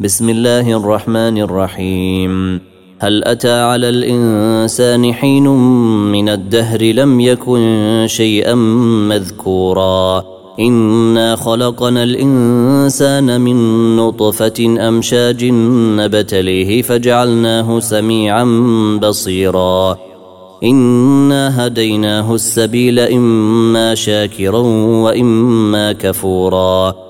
بسم الله الرحمن الرحيم. هل أتى على الإنسان حين من الدهر لم يكن شيئا مذكورا. إنا خلقنا الإنسان من نطفة أمشاج نبتليه فجعلناه سميعا بصيرا. إنا هديناه السبيل إما شاكرا وإما كفورا.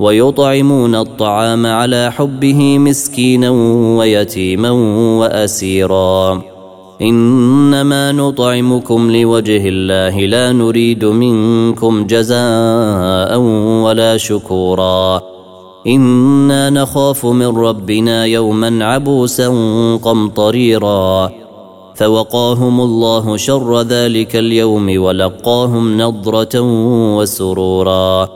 ويطعمون الطعام على حبه مسكينا ويتيما وأسيرا. إنما نطعمكم لوجه الله لا نريد منكم جزاء ولا شكورا. إنا نخاف من ربنا يوما عبوسا قمطريرا. فوقاهم الله شر ذلك اليوم ولقاهم نضرة وسرورا.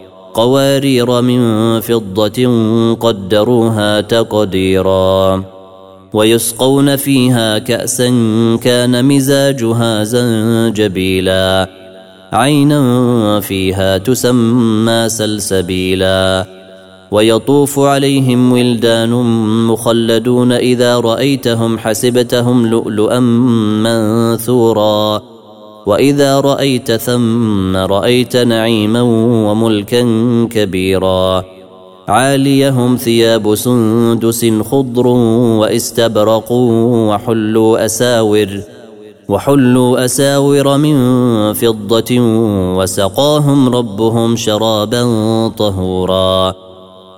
قوارير من فضة قدروها تقديرا. ويسقون فيها كأسا كان مزاجها زنجبيلا. عينا فيها تسمى سلسبيلا. ويطوف عليهم ولدان مخلدون إذا رأيتهم حسبتهم لؤلؤا منثورا. وإذا رأيت ثم رأيت نعيما وملكا كبيرا عاليهم ثياب سندس خضر واستبرق وحلوا أساور وحلوا أساور من فضة وسقاهم ربهم شرابا طهورا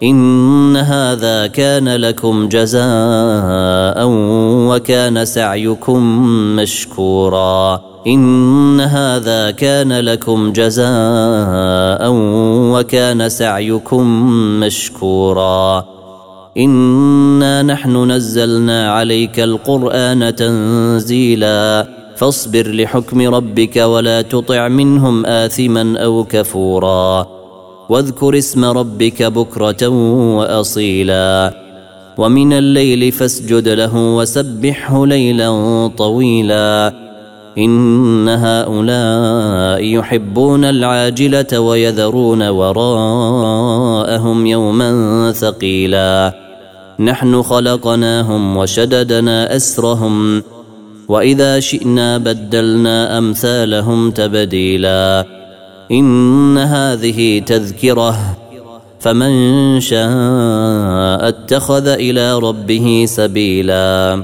إن هذا كان لكم جزاء وكان سعيكم مشكورا إن هذا كان لكم جزاء وكان سعيكم مشكورا. إنا نحن نزلنا عليك القرآن تنزيلا. فاصبر لحكم ربك ولا تطع منهم آثما أو كفورا. واذكر اسم ربك بكرة وأصيلا. ومن الليل فاسجد له وسبحه ليلا طويلا. إن هؤلاء يحبون العاجلة ويذرون وراءهم يوما ثقيلا. نحن خلقناهم وشددنا أسرهم وإذا شئنا بدلنا أمثالهم تبديلا. إن هذه تذكرة فمن شاء اتخذ إلى ربه سبيلا.